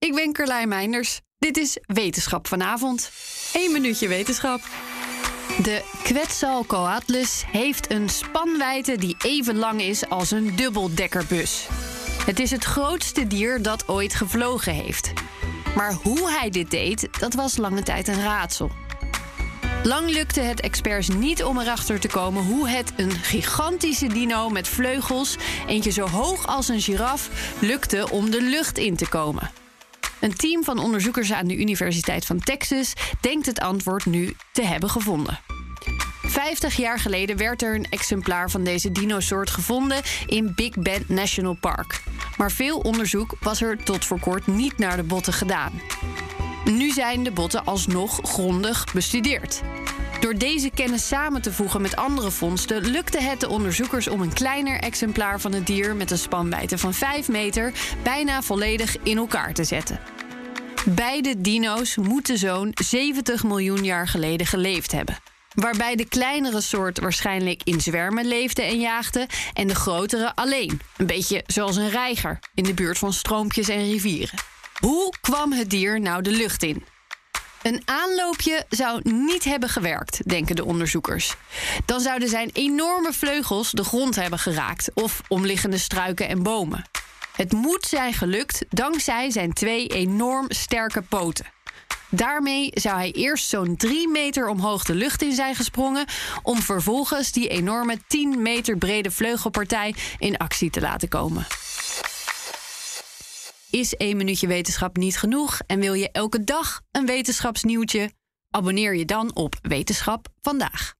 Ik ben Carlijn Meinders. Dit is Wetenschap vanavond. 1 minuutje wetenschap. De Quetzalcoatlus heeft een spanwijdte die even lang is als een dubbeldekkerbus. Het is het grootste dier dat ooit gevlogen heeft. Maar hoe hij dit deed, dat was lange tijd een raadsel. Lang lukte het experts niet om erachter te komen hoe het een gigantische dino met vleugels, eentje zo hoog als een giraf, lukte om de lucht in te komen. Een team van onderzoekers aan de Universiteit van Texas denkt het antwoord nu te hebben gevonden. 50 jaar geleden werd er een exemplaar van deze dinosoort gevonden in Big Bend National Park. Maar veel onderzoek was er tot voor kort niet naar de botten gedaan. Nu zijn de botten alsnog grondig bestudeerd. Door deze kennis samen te voegen met andere vondsten lukte het de onderzoekers om een kleiner exemplaar van het dier met een spanwijdte van 5 meter bijna volledig in elkaar te zetten. Beide dino's moeten zo'n 70 miljoen jaar geleden geleefd hebben. Waarbij de kleinere soort waarschijnlijk in zwermen leefde en jaagde en de grotere alleen. Een beetje zoals een reiger in de buurt van stroompjes en rivieren. Hoe kwam het dier nou de lucht in? Een aanloopje zou niet hebben gewerkt, denken de onderzoekers. Dan zouden zijn enorme vleugels de grond hebben geraakt of omliggende struiken en bomen. Het moet zijn gelukt dankzij zijn twee enorm sterke poten. Daarmee zou hij eerst zo'n 3 meter omhoog de lucht in zijn gesprongen, om vervolgens die enorme 10 meter brede vleugelpartij in actie te laten komen. Is één minuutje wetenschap niet genoeg en wil je elke dag een wetenschapsnieuwtje? Abonneer je dan op Wetenschap vandaag.